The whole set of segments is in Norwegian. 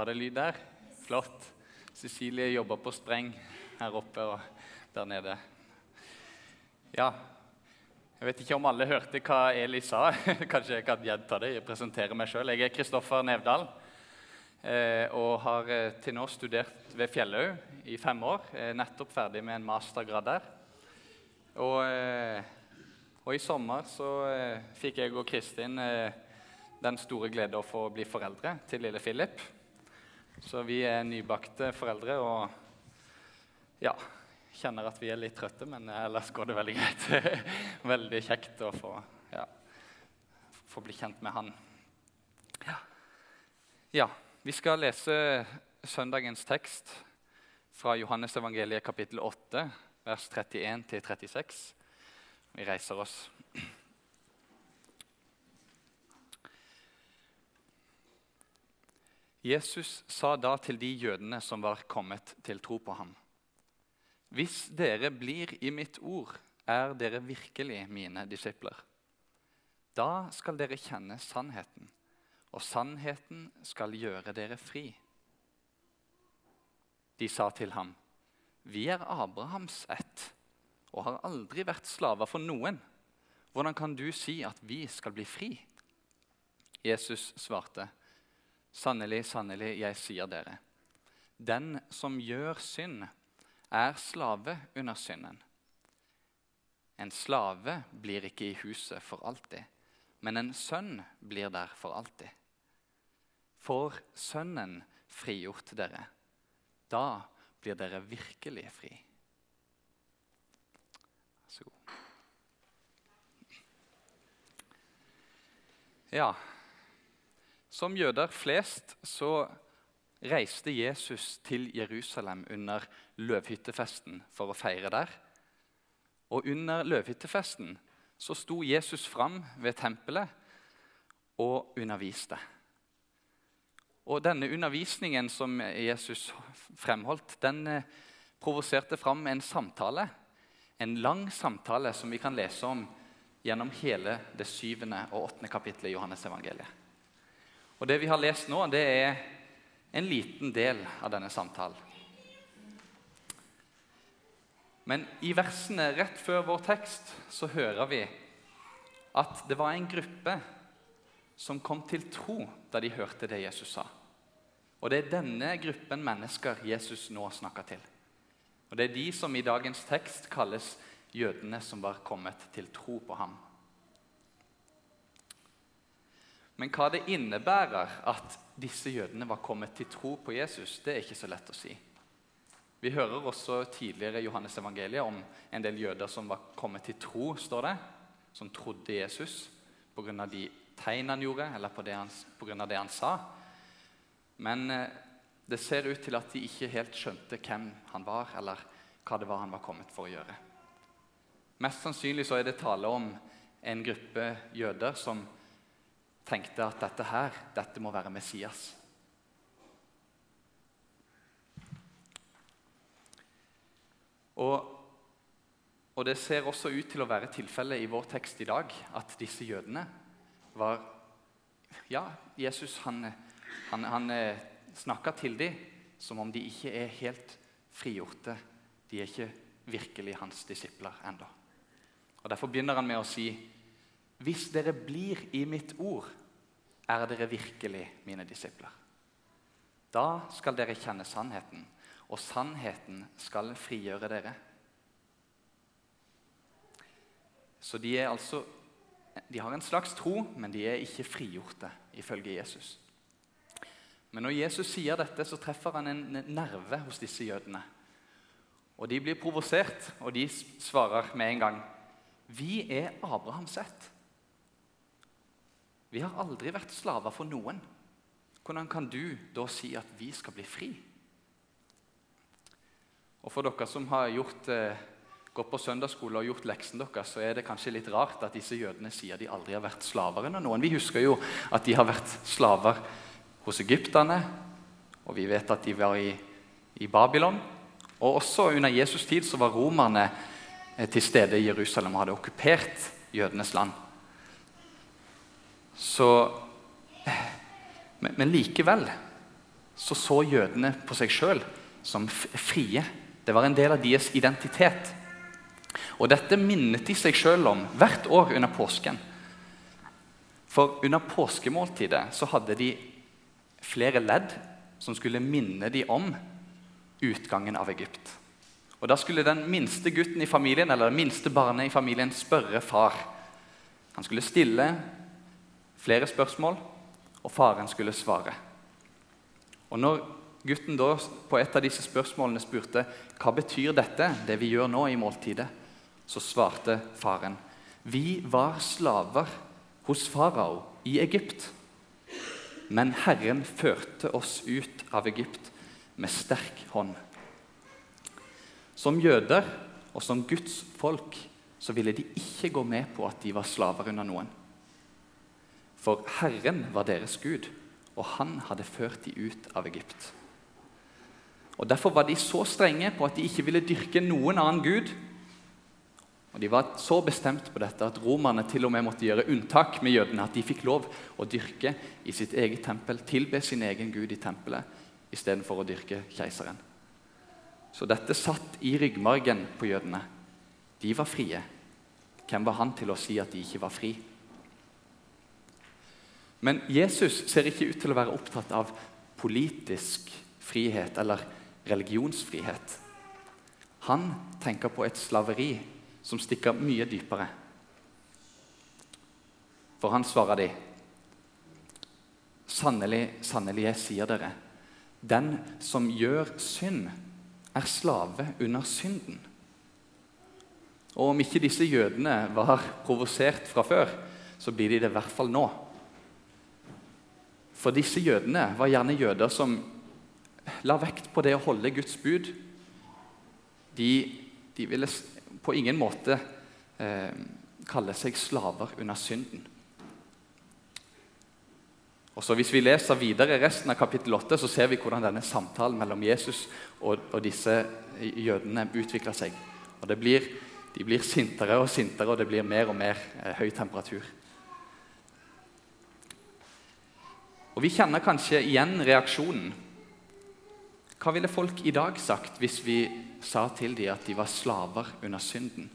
Var det lyd der? Flott. Cecilie jobber på spreng her oppe og der nede. Ja, jeg vet ikke om alle hørte hva Eli sa. Kanskje jeg kan gjenta det. Jeg presenterer meg sjøl. Jeg er Kristoffer Nevdal eh, og har eh, til nå studert ved Fjellhaug i fem år. Jeg er nettopp ferdig med en mastergrad der. Og, eh, og i sommer så fikk jeg og Kristin den store glede å få bli foreldre til lille Philip. Så vi er nybakte foreldre og ja, kjenner at vi er litt trøtte, men ellers går det veldig greit. veldig kjekt å få, ja, få bli kjent med han. Ja. ja. Vi skal lese søndagens tekst fra Johannes evangeliet kapittel 8, vers 31 36. Vi reiser oss. Jesus sa da til de jødene som var kommet til tro på ham.: Hvis dere blir i mitt ord, er dere virkelig mine disipler. Da skal dere kjenne sannheten, og sannheten skal gjøre dere fri. De sa til ham, Vi er Abrahams ett og har aldri vært slaver for noen. Hvordan kan du si at vi skal bli fri? Jesus svarte, Sannelig, sannelig, jeg sier dere. Den som gjør synd, er slave under synden. En slave blir ikke i huset for alltid, men en sønn blir der for alltid. Får Sønnen frigjort dere, da blir dere virkelig fri. Vær så god. Ja, som jøder flest så reiste Jesus til Jerusalem under løvhyttefesten for å feire der. Og under løvhyttefesten så sto Jesus fram ved tempelet og underviste. Og denne undervisningen som Jesus fremholdt, den eh, provoserte fram en samtale. En lang samtale som vi kan lese om gjennom hele det syvende og åttende kapittelet i Johannes evangeliet. Og Det vi har lest nå, det er en liten del av denne samtalen. Men i versene rett før vår tekst så hører vi at det var en gruppe som kom til tro da de hørte det Jesus sa. Og det er denne gruppen mennesker Jesus nå snakker til. Og Det er de som i dagens tekst kalles jødene som var kommet til tro på ham. Men hva det innebærer at disse jødene var kommet til tro på Jesus, det er ikke så lett å si. Vi hører også tidligere i Johannes evangeliet om en del jøder som var kommet til tro, står det, som trodde Jesus pga. de tegn han gjorde, eller pga. det han sa. Men eh, det ser ut til at de ikke helt skjønte hvem han var, eller hva det var han var kommet for å gjøre. Mest sannsynlig så er det tale om en gruppe jøder som tenkte at dette her, dette må være Messias. Og, og, det ser også ut til å være tilfellet i vår tekst i dag at disse jødene var Ja, Jesus han, han, han eh, snakka til dem som om de ikke er helt frigjorte. De er ikke virkelig hans disipler ennå. Derfor begynner han med å si hvis dere blir i mitt ord, er dere virkelig mine disipler. Da skal dere kjenne sannheten, og sannheten skal frigjøre dere. Så de, altså, de har en slags tro, men de er ikke frigjorte, ifølge Jesus. Men når Jesus sier dette, så treffer han en nerve hos disse jødene. Og De blir provosert, og de svarer med en gang Vi er Abrahams ett. Vi har aldri vært slaver for noen. Hvordan kan du da si at vi skal bli fri? Og For dere som har gjort, eh, gått på søndagsskole og gjort leksen deres, så er det kanskje litt rart at disse jødene sier de aldri har vært slaver under noen. Vi husker jo at de har vært slaver hos egypterne, og vi vet at de var i, i Babylon. Og Også under Jesus' tid så var romerne eh, til stede i Jerusalem og hadde okkupert jødenes land. Så, men, likevel så så jødene på seg sjøl som frie. Det var en del av deres identitet. Og Dette minnet de seg sjøl om hvert år under påsken. For under påskemåltidet så hadde de flere ledd som skulle minne de om utgangen av Egypt. Og Da skulle den minste gutten i familien eller det minste barnet i familien spørre far. Han skulle stille flere spørsmål, og faren skulle svare. Og Når gutten da på et av disse spørsmålene spurte hva betyr dette, det vi gjør nå i måltidet, så svarte faren vi var slaver hos farao i Egypt. Men Herren førte oss ut av Egypt med sterk hånd. Som jøder og som Guds folk så ville de ikke gå med på at de var slaver under noen. For Herren var deres Gud, og han hadde ført de ut av Egypt. Og Derfor var de så strenge på at de ikke ville dyrke noen annen gud. Og De var så bestemt på dette at romerne til og med måtte gjøre unntak med jødene. At de fikk lov å dyrke i sitt eget tempel, tilbe sin egen gud i tempelet istedenfor å dyrke keiseren. Så dette satt i ryggmargen på jødene. De var frie. Hvem var han til å si at de ikke var fri? Men Jesus ser ikke ut til å være opptatt av politisk frihet eller religionsfrihet. Han tenker på et slaveri som stikker mye dypere. For han svarer de, Sannelig, sannelig, jeg sier dere, den som gjør synd, er slave under synden. Og om ikke disse jødene var provosert fra før, så blir de det i hvert fall nå. For disse jødene var gjerne jøder som la vekt på det å holde Guds bud. De, de ville på ingen måte eh, kalle seg slaver under synden. Og så Hvis vi leser videre resten av kapittel 8, så ser vi hvordan denne samtalen mellom Jesus og, og disse jødene utvikler seg. Og blir, De blir sintere og sintere, og det blir mer og mer eh, høy temperatur. Og Vi kjenner kanskje igjen reaksjonen. Hva ville folk i dag sagt hvis vi sa til dem at de var slaver under synden?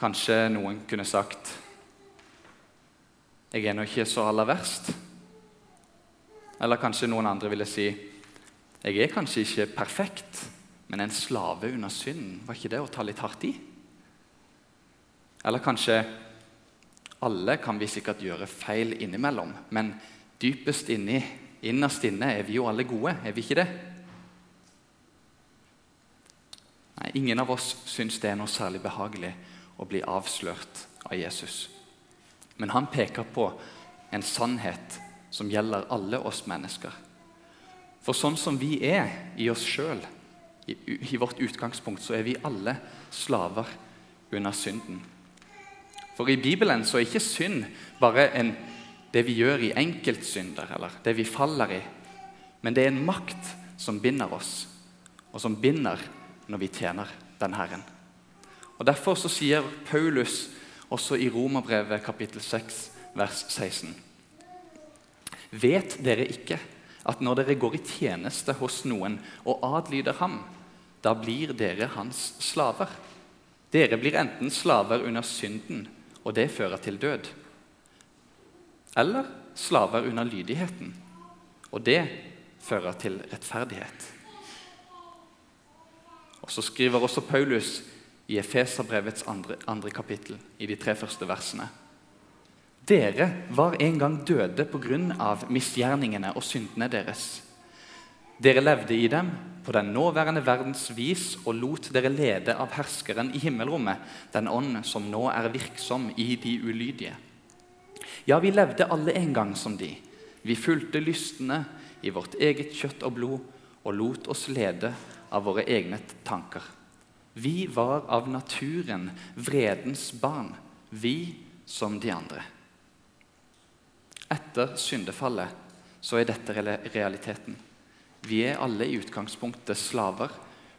Kanskje noen kunne sagt jeg er nå ikke så aller verst. Eller kanskje noen andre ville si jeg er kanskje ikke perfekt, men en slave under synden. Var ikke det å ta litt hardt i? Eller kanskje alle kan vi sikkert gjøre feil innimellom, men dypest inni, innerst inne er vi jo alle gode, er vi ikke det? Nei, Ingen av oss syns det er noe særlig behagelig å bli avslørt av Jesus. Men han peker på en sannhet som gjelder alle oss mennesker. For sånn som vi er i oss sjøl, i, i vårt utgangspunkt, så er vi alle slaver under synden. For i Bibelen så er ikke synd bare en, det vi gjør i enkeltsynder, eller det vi faller i. Men det er en makt som binder oss, og som binder når vi tjener den Herren. Og Derfor så sier Paulus også i Romerbrevet kapittel 6, vers 16.: Vet dere ikke at når dere går i tjeneste hos noen og adlyder ham, da blir dere hans slaver? Dere blir enten slaver under synden og det fører til død. Eller slaver under lydigheten, og det fører til rettferdighet. Og Så skriver også Paulus i Efeserbrevets andre, andre kapittel, i de tre første versene. Dere var en gang døde pga. misgjerningene og syndene deres. Dere levde i dem på den nåværende verdens vis og lot dere lede av herskeren i himmelrommet, den ånd som nå er virksom i de ulydige. Ja, vi levde alle en gang som de. Vi fulgte lystne i vårt eget kjøtt og blod og lot oss lede av våre egne tanker. Vi var av naturen vredens barn, vi som de andre. Etter syndefallet så er dette realiteten. Vi er alle i utgangspunktet slaver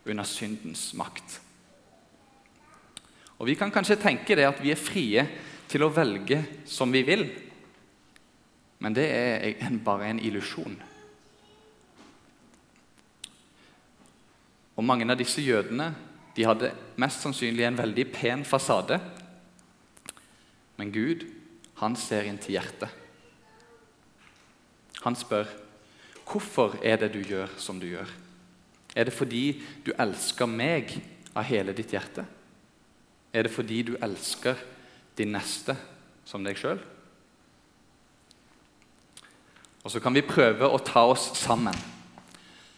under syndens makt. Og Vi kan kanskje tenke det at vi er frie til å velge som vi vil. Men det er bare en illusjon. Og Mange av disse jødene de hadde mest sannsynlig en veldig pen fasade. Men Gud, han ser inn til hjertet. Han spør, 'Hvorfor er det du gjør som du gjør?' Er det fordi du elsker meg av hele ditt hjerte? Er det fordi du elsker din neste som deg sjøl? Og så kan vi prøve å ta oss sammen.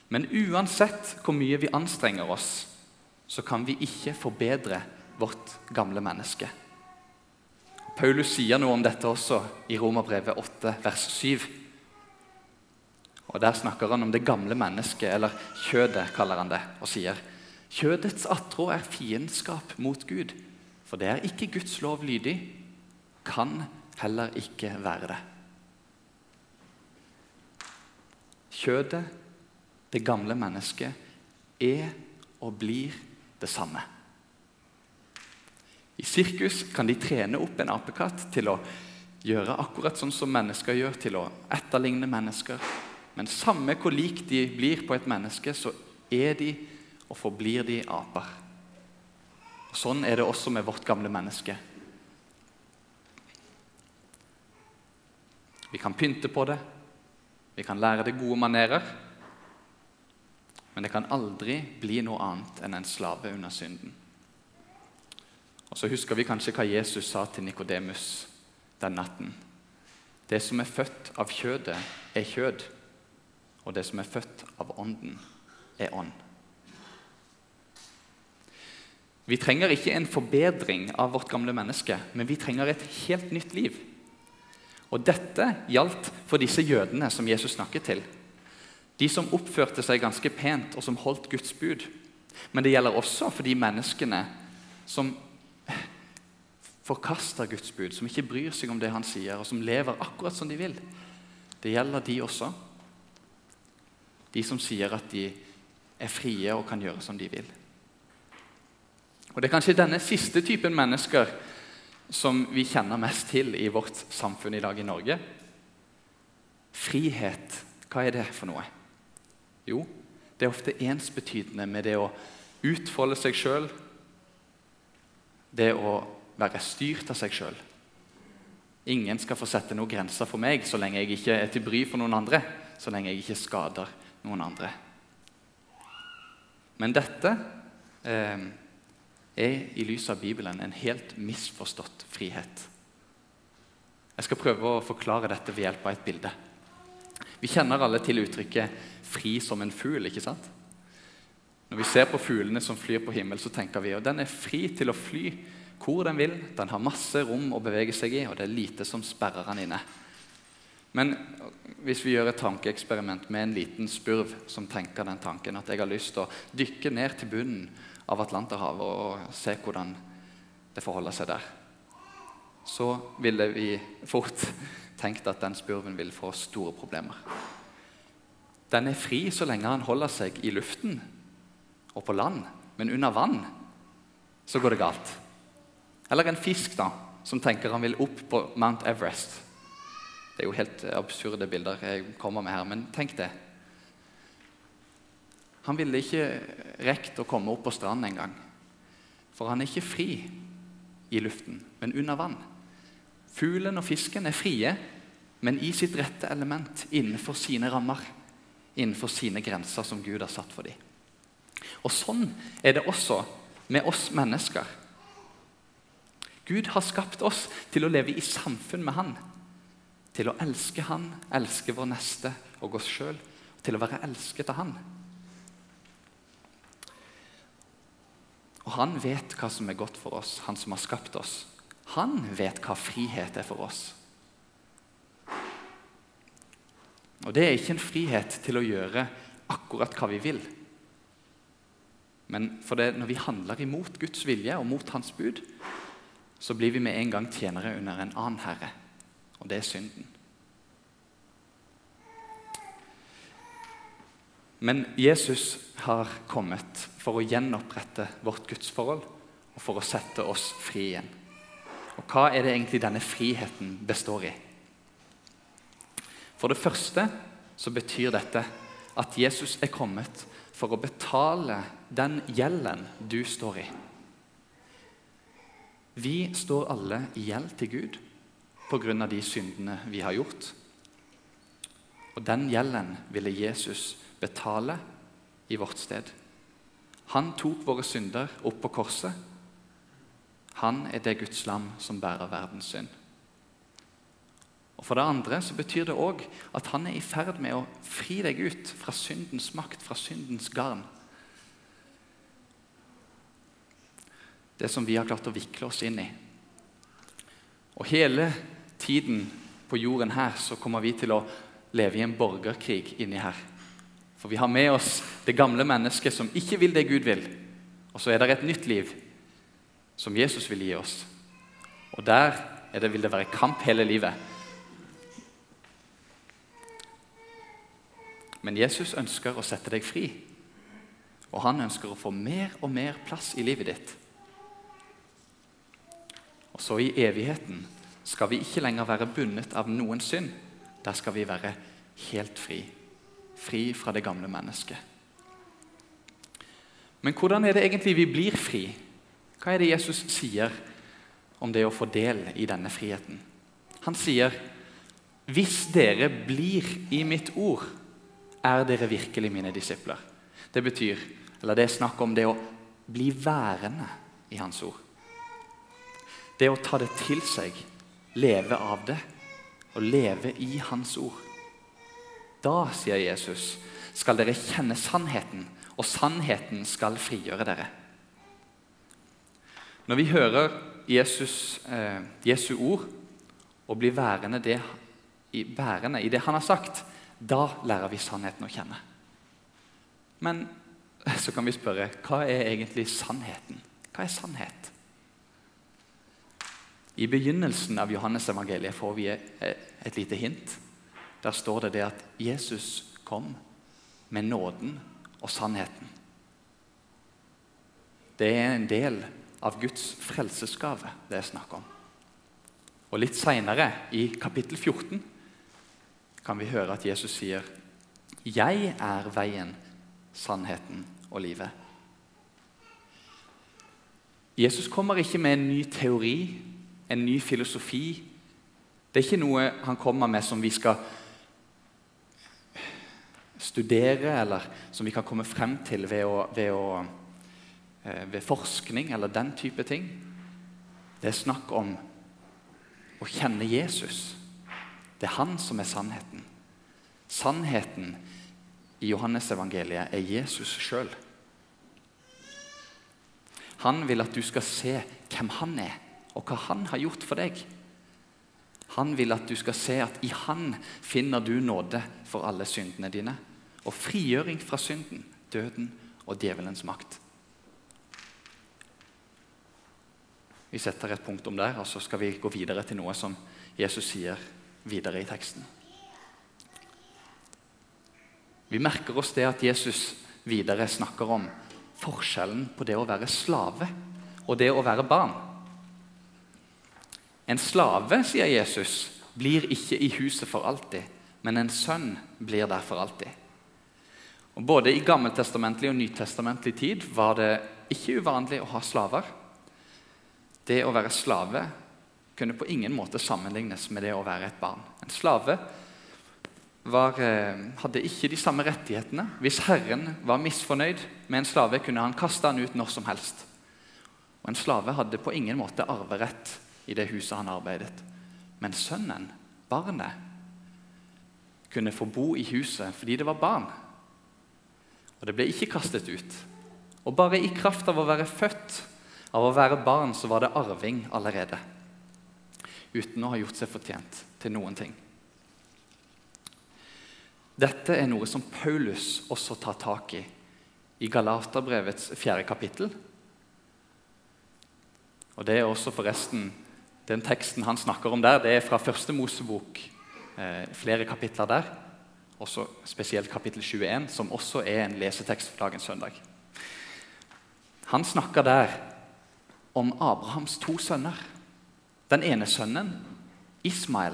Men uansett hvor mye vi anstrenger oss, så kan vi ikke forbedre vårt gamle menneske. Paulus sier noe om dette også i Romerbrevet 8, vers 7. Og Der snakker han om det gamle mennesket, eller kjødet, kaller han det, og sier kjødets attrå er fiendskap mot Gud, for det er ikke Guds lov lydig, kan heller ikke være det. Kjødet, det gamle mennesket, er og blir det samme. I sirkus kan de trene opp en apekatt til å gjøre akkurat sånn som mennesker gjør, til å etterligne mennesker. Men samme hvor lik de blir på et menneske, så er de og forblir de aper. Og sånn er det også med vårt gamle menneske. Vi kan pynte på det, vi kan lære det gode manerer. Men det kan aldri bli noe annet enn en slave under synden. Og Så husker vi kanskje hva Jesus sa til Nikodemus den natten. Det som er født av kjødet, er kjød, og det som er født av ånden, er ånd. Vi trenger ikke en forbedring av vårt gamle menneske, men vi trenger et helt nytt liv. Og Dette gjaldt for disse jødene som Jesus snakket til. De som oppførte seg ganske pent, og som holdt Guds bud. Men det gjelder også for de menneskene som forkaster Guds bud, som ikke bryr seg om det han sier, og som lever akkurat som de vil. Det gjelder de også. De som sier at de er frie og kan gjøre som de vil. Og Det er kanskje denne siste typen mennesker som vi kjenner mest til i vårt samfunn i dag i Norge. Frihet, hva er det for noe? Jo, det er ofte ensbetydende med det å utfolde seg sjøl, det å være styrt av seg sjøl. Ingen skal få sette noen grenser for meg så lenge jeg ikke er til bry for noen andre. Så lenge jeg ikke skader noen andre. Men dette eh, er i lys av Bibelen en helt misforstått frihet. Jeg skal prøve å forklare dette ved hjelp av et bilde. Vi kjenner alle til uttrykket 'fri som en fugl'. ikke sant? Når vi ser på fuglene som flyr på himmel, så tenker vi at den er fri til å fly hvor den vil. Den har masse rom å bevege seg i, og det er lite som sperrer den inne. Men hvis vi gjør et tankeeksperiment med en liten spurv som tenker den tanken at jeg har lyst til å dykke ned til bunnen av Atlanterhavet og se hvordan det forholder seg der, så ville vi fort tenkt at den spurven vil få store problemer. Den er fri så lenge han holder seg i luften og på land, men under vann så går det galt. Eller en fisk da, som tenker han vil opp på Mount Everest. Det er jo helt absurde bilder jeg kommer med her, men tenk det. Han ville ikke rekt å komme opp på stranden engang. For han er ikke fri i luften, men under vann. Fuglen og fisken er frie, men i sitt rette element, innenfor sine rammer. Innenfor sine grenser som Gud har satt for dem. Og Sånn er det også med oss mennesker. Gud har skapt oss til å leve i samfunn med Han. Til å elske Han, elske vår neste og oss sjøl. Til å være elsket av Han. Og han vet hva som er godt for oss, han som har skapt oss. Han vet hva frihet er for oss. Og det er ikke en frihet til å gjøre akkurat hva vi vil. Men for det, når vi handler imot Guds vilje og mot Hans bud, så blir vi med en gang tjenere under en annen herre, og det er synden. Men Jesus har kommet for å gjenopprette vårt gudsforhold og for å sette oss fri igjen. Og Hva er det egentlig denne friheten består i? For det første så betyr dette at Jesus er kommet for å betale den gjelden du står i. Vi står alle i gjeld til Gud pga. de syndene vi har gjort. Og den gjelden ville Jesus betale i vårt sted. Han tok våre synder opp på korset. Han er det Guds lam som bærer verdens synd. Og For det andre så betyr det òg at han er i ferd med å fri deg ut fra syndens makt, fra syndens garn. Det som vi har klart å vikle oss inn i. Og hele tiden på jorden her så kommer vi til å leve i en borgerkrig inni her. For vi har med oss det gamle mennesket som ikke vil det Gud vil. Og så er det et nytt liv som Jesus vil gi oss. Og der det, vil det være kamp hele livet. Men Jesus ønsker å sette deg fri. Og han ønsker å få mer og mer plass i livet ditt. Og så i evigheten skal vi ikke lenger være bundet av noen synd. Der skal vi være helt fri. Fri fra det gamle mennesket. Men hvordan er det egentlig vi blir fri? Hva er det Jesus sier om det å få del i denne friheten? Han sier, 'Hvis dere blir i mitt ord, er dere virkelig mine disipler.' Det betyr, eller det er snakk om det å bli værende i Hans ord. Det å ta det til seg leve av det og leve i Hans ord. Da, sier Jesus, skal dere kjenne sannheten, og sannheten skal frigjøre dere. Når vi hører Jesus, eh, Jesu ord og blir værende, det, i, værende i det han har sagt, da lærer vi sannheten å kjenne. Men så kan vi spørre hva er egentlig sannheten? Hva er sannhet? I begynnelsen av Johannes evangeliet får vi et lite hint. Der står det, det at Jesus kom med nåden og sannheten. Det er en del av Guds frelsesgave det er snakk om. Og Litt seinere, i kapittel 14, kan vi høre at Jesus sier, 'Jeg er veien, sannheten og livet'. Jesus kommer ikke med en ny teori en ny filosofi. Det er ikke noe han kommer med som vi skal studere, eller som vi kan komme frem til ved, å, ved, å, eh, ved forskning eller den type ting. Det er snakk om å kjenne Jesus. Det er han som er sannheten. Sannheten i Johannesevangeliet er Jesus sjøl. Han vil at du skal se hvem han er og hva han har gjort for deg. Han vil at du skal se at i han finner du nåde for alle syndene dine. Og frigjøring fra synden, døden og djevelens makt. Vi setter et punktum der, og så skal vi gå videre til noe som Jesus sier videre i teksten. Vi merker oss det at Jesus videre snakker om forskjellen på det å være slave og det å være barn. En slave, sier Jesus, blir ikke i huset for alltid, men en sønn blir der for alltid. Og både i gammeltestamentlig og nytestamentlig tid var det ikke uvanlig å ha slaver. Det å være slave kunne på ingen måte sammenlignes med det å være et barn. En slave var, eh, hadde ikke de samme rettighetene. Hvis herren var misfornøyd med en slave, kunne han kaste han ut når som helst. Og En slave hadde på ingen måte arverett i det huset han arbeidet. Men sønnen, barnet, kunne få bo i huset fordi det var barn. Og det ble ikke kastet ut. Og bare i kraft av å være født, av å være barn, så var det arving allerede. Uten å ha gjort seg fortjent til noen ting. Dette er noe som Paulus også tar tak i i Galaterbrevets fjerde kapittel. Og Det er også forresten den teksten han snakker om der, det er fra første Mosebok, eh, flere kapitler der. Også spesielt kapittel 21, som også er en lesetekst for dagens søndag. Han snakker der om Abrahams to sønner. Den ene sønnen, Ismael,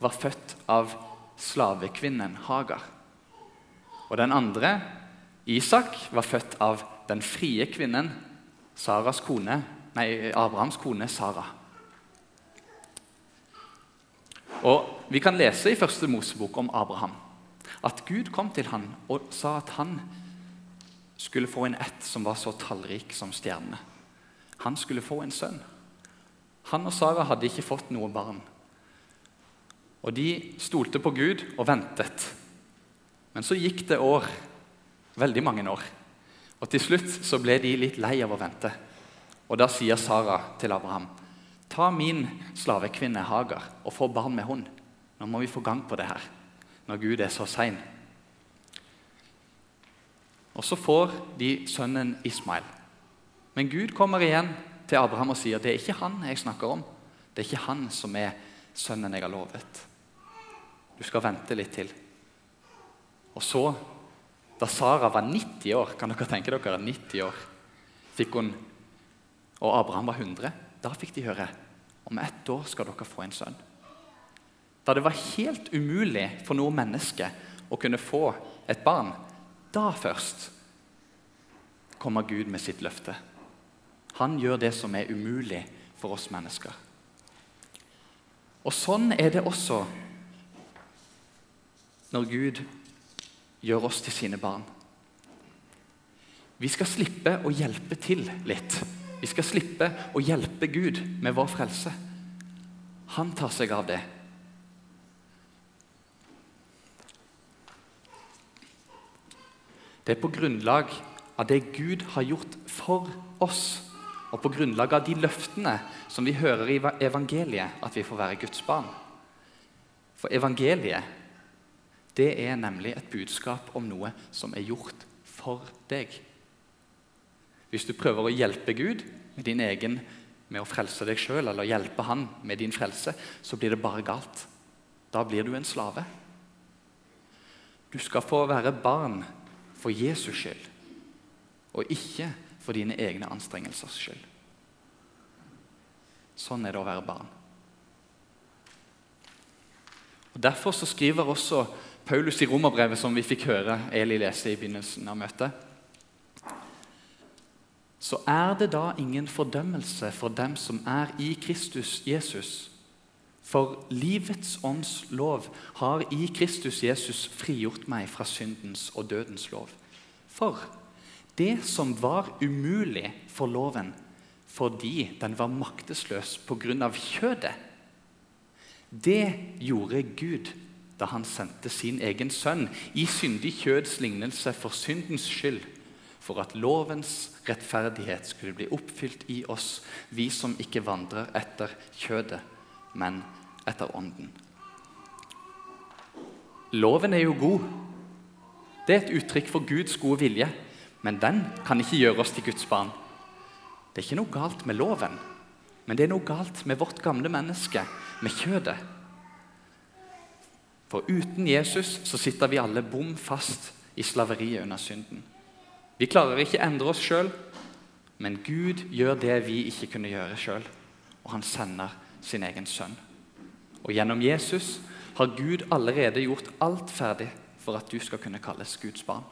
var født av slavekvinnen Hagar. Og den andre, Isak, var født av den frie kvinnen, Saras kone, nei, Abrahams kone Sara. Og Vi kan lese i første Mosebok om Abraham at Gud kom til han og sa at han skulle få en ett som var så tallrik som stjernene. Han skulle få en sønn. Han og Sara hadde ikke fått noe barn. Og De stolte på Gud og ventet. Men så gikk det år, veldig mange år. Og Til slutt så ble de litt lei av å vente. Og Da sier Sara til Abraham.: Ta min slavekvinne Hagar og få barn med henne. Nå må vi få gang på det her, når Gud er så sein. Og så får de sønnen Ismail. Men Gud kommer igjen til Abraham og sier det er ikke han jeg snakker om. Det er ikke han som er sønnen jeg har lovet. Du skal vente litt til. Og så, da Sara var 90 år, kan dere tenke dere 90 år, fikk hun, og Abraham var 100, da fikk de høre om ett år skal dere få en sønn. Da det var helt umulig for noe menneske å kunne få et barn, da først kommer Gud med sitt løfte. Han gjør det som er umulig for oss mennesker. Og Sånn er det også når Gud gjør oss til sine barn. Vi skal slippe å hjelpe til litt. Vi skal slippe å hjelpe Gud med vår frelse. Han tar seg av det. Det er på grunnlag av det Gud har gjort for oss, og på grunnlag av de løftene som vi hører i evangeliet, at vi får være Guds barn. For evangeliet det er nemlig et budskap om noe som er gjort for deg. Hvis du prøver å hjelpe Gud med din egen med å frelse deg sjøl, eller hjelpe Han med din frelse, så blir det bare galt. Da blir du en slave. Du skal få være barn for Jesus skyld, og ikke for dine egne anstrengelsers skyld. Sånn er det å være barn. Og Derfor så skriver også Paulus i romerbrevet, som vi fikk høre Eli lese i begynnelsen av møtet, så er det da ingen fordømmelse for dem som er i Kristus Jesus. For livets ånds lov har i Kristus Jesus frigjort meg fra syndens og dødens lov. For det som var umulig for loven fordi den var maktesløs pga. kjødet, det gjorde Gud da han sendte sin egen sønn i syndig kjøds lignelse for syndens skyld, for at lovens rettferdighet skulle bli oppfylt i oss, vi som ikke vandrer etter kjødet men etter Ånden. Loven er jo god. Det er et uttrykk for Guds gode vilje. Men den kan ikke gjøre oss til Guds barn. Det er ikke noe galt med loven, men det er noe galt med vårt gamle menneske, med kjødet. For uten Jesus så sitter vi alle bom fast i slaveriet under synden. Vi klarer ikke å endre oss sjøl, men Gud gjør det vi ikke kunne gjøre sjøl. Og han sender sin egen sønn. Og gjennom Jesus har Gud allerede gjort alt ferdig for at du skal kunne kalles Guds barn.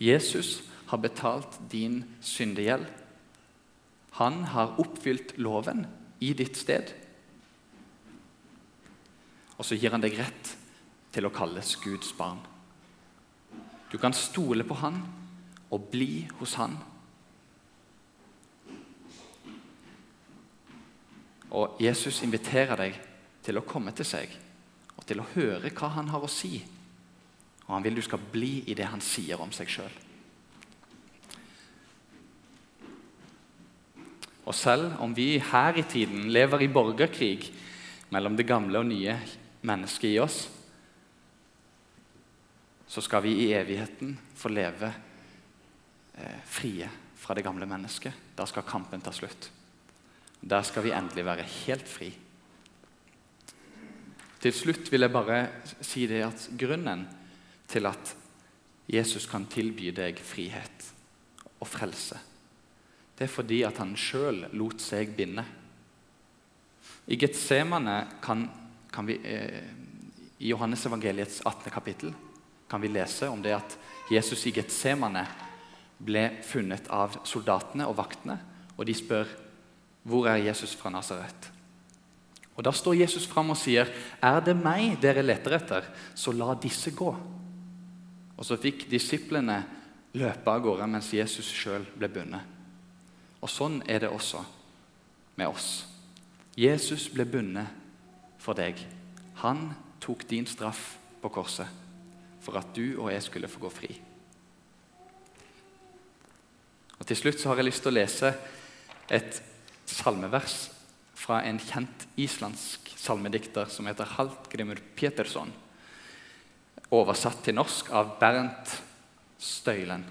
Jesus har betalt din syndegjeld. Han har oppfylt loven i ditt sted. Og så gir han deg rett til å kalles Guds barn. Du kan stole på han og bli hos han Og Jesus inviterer deg til å komme til seg og til å høre hva han har å si. Og han vil du skal bli i det han sier om seg sjøl. Og selv om vi her i tiden lever i borgerkrig mellom det gamle og nye mennesket i oss, så skal vi i evigheten få leve frie fra det gamle mennesket. Da skal kampen ta slutt. Der skal vi endelig være helt fri. Til slutt vil jeg bare si det at grunnen til at Jesus kan tilby deg frihet og frelse, det er fordi at han sjøl lot seg binde. I Getsemane kan, kan vi, eh, I Johannes evangeliets 18. kapittel kan vi lese om det at Jesus i Getsemane ble funnet av soldatene og vaktene, og de spør hvor er Jesus fra Nasaret. Og Da står Jesus fram og sier, 'Er det meg dere leter etter, så la disse gå.' Og Så fikk disiplene løpe av gårde mens Jesus sjøl ble bundet. Og Sånn er det også med oss. Jesus ble bundet for deg. Han tok din straff på korset for at du og jeg skulle få gå fri. Og Til slutt så har jeg lyst til å lese et salmevers fra en kjent islandsk salmedikter som heter Haltgrimur Petersson. Oversatt til norsk av Bernt Støylen.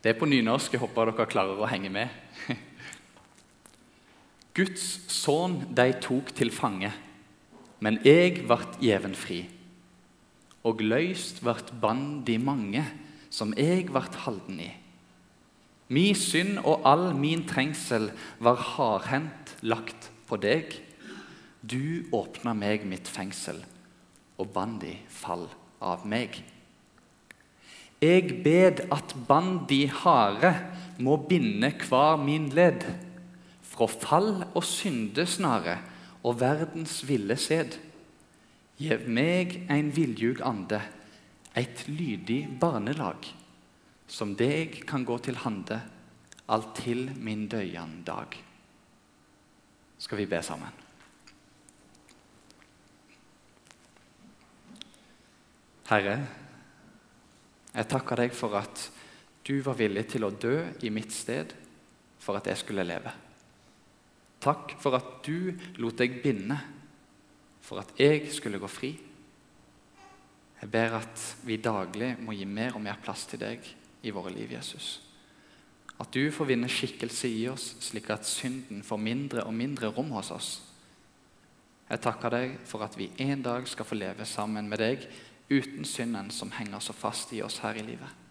Det er på nynorsk. Jeg håper dere klarer å henge med. Guds sønn de tok til fange, men jeg vart gjeven fri. Og løyst vart band de mange, som jeg vart halden i. Mi synd og all min trengsel var hardhendt lagt på deg. Du åpna meg mitt fengsel, og bandi fall av meg. Jeg bed at bandi harde må binde hver min ledd fra fall og syndesnare og verdens ville sed. Gjev meg en viljug ande, eit lydig barnelag, som deg kan gå til hande, alt til min døyan dag. Skal vi be sammen? Herre, jeg takker deg for at du var villig til å dø i mitt sted for at jeg skulle leve. Takk for at du lot deg binde for at jeg skulle gå fri. Jeg ber at vi daglig må gi mer og mer plass til deg i våre liv, Jesus. At du får vinne skikkelse i oss, slik at synden får mindre og mindre rom hos oss. Jeg takker deg for at vi en dag skal få leve sammen med deg uten synden som henger så fast i oss her i livet.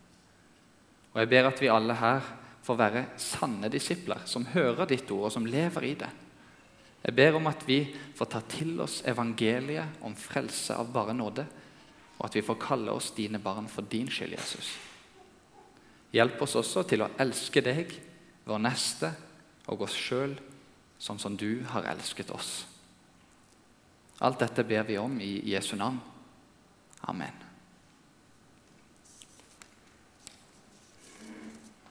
Og jeg ber at vi alle her får være sanne disipler som hører ditt ord, og som lever i det. Jeg ber om at vi får ta til oss evangeliet om frelse av bare nåde, og at vi får kalle oss dine barn for din skyld, Jesus. Hjelp oss også til å elske deg, vår neste og oss sjøl, sånn som du har elsket oss. Alt dette ber vi om i Jesu navn. Amen.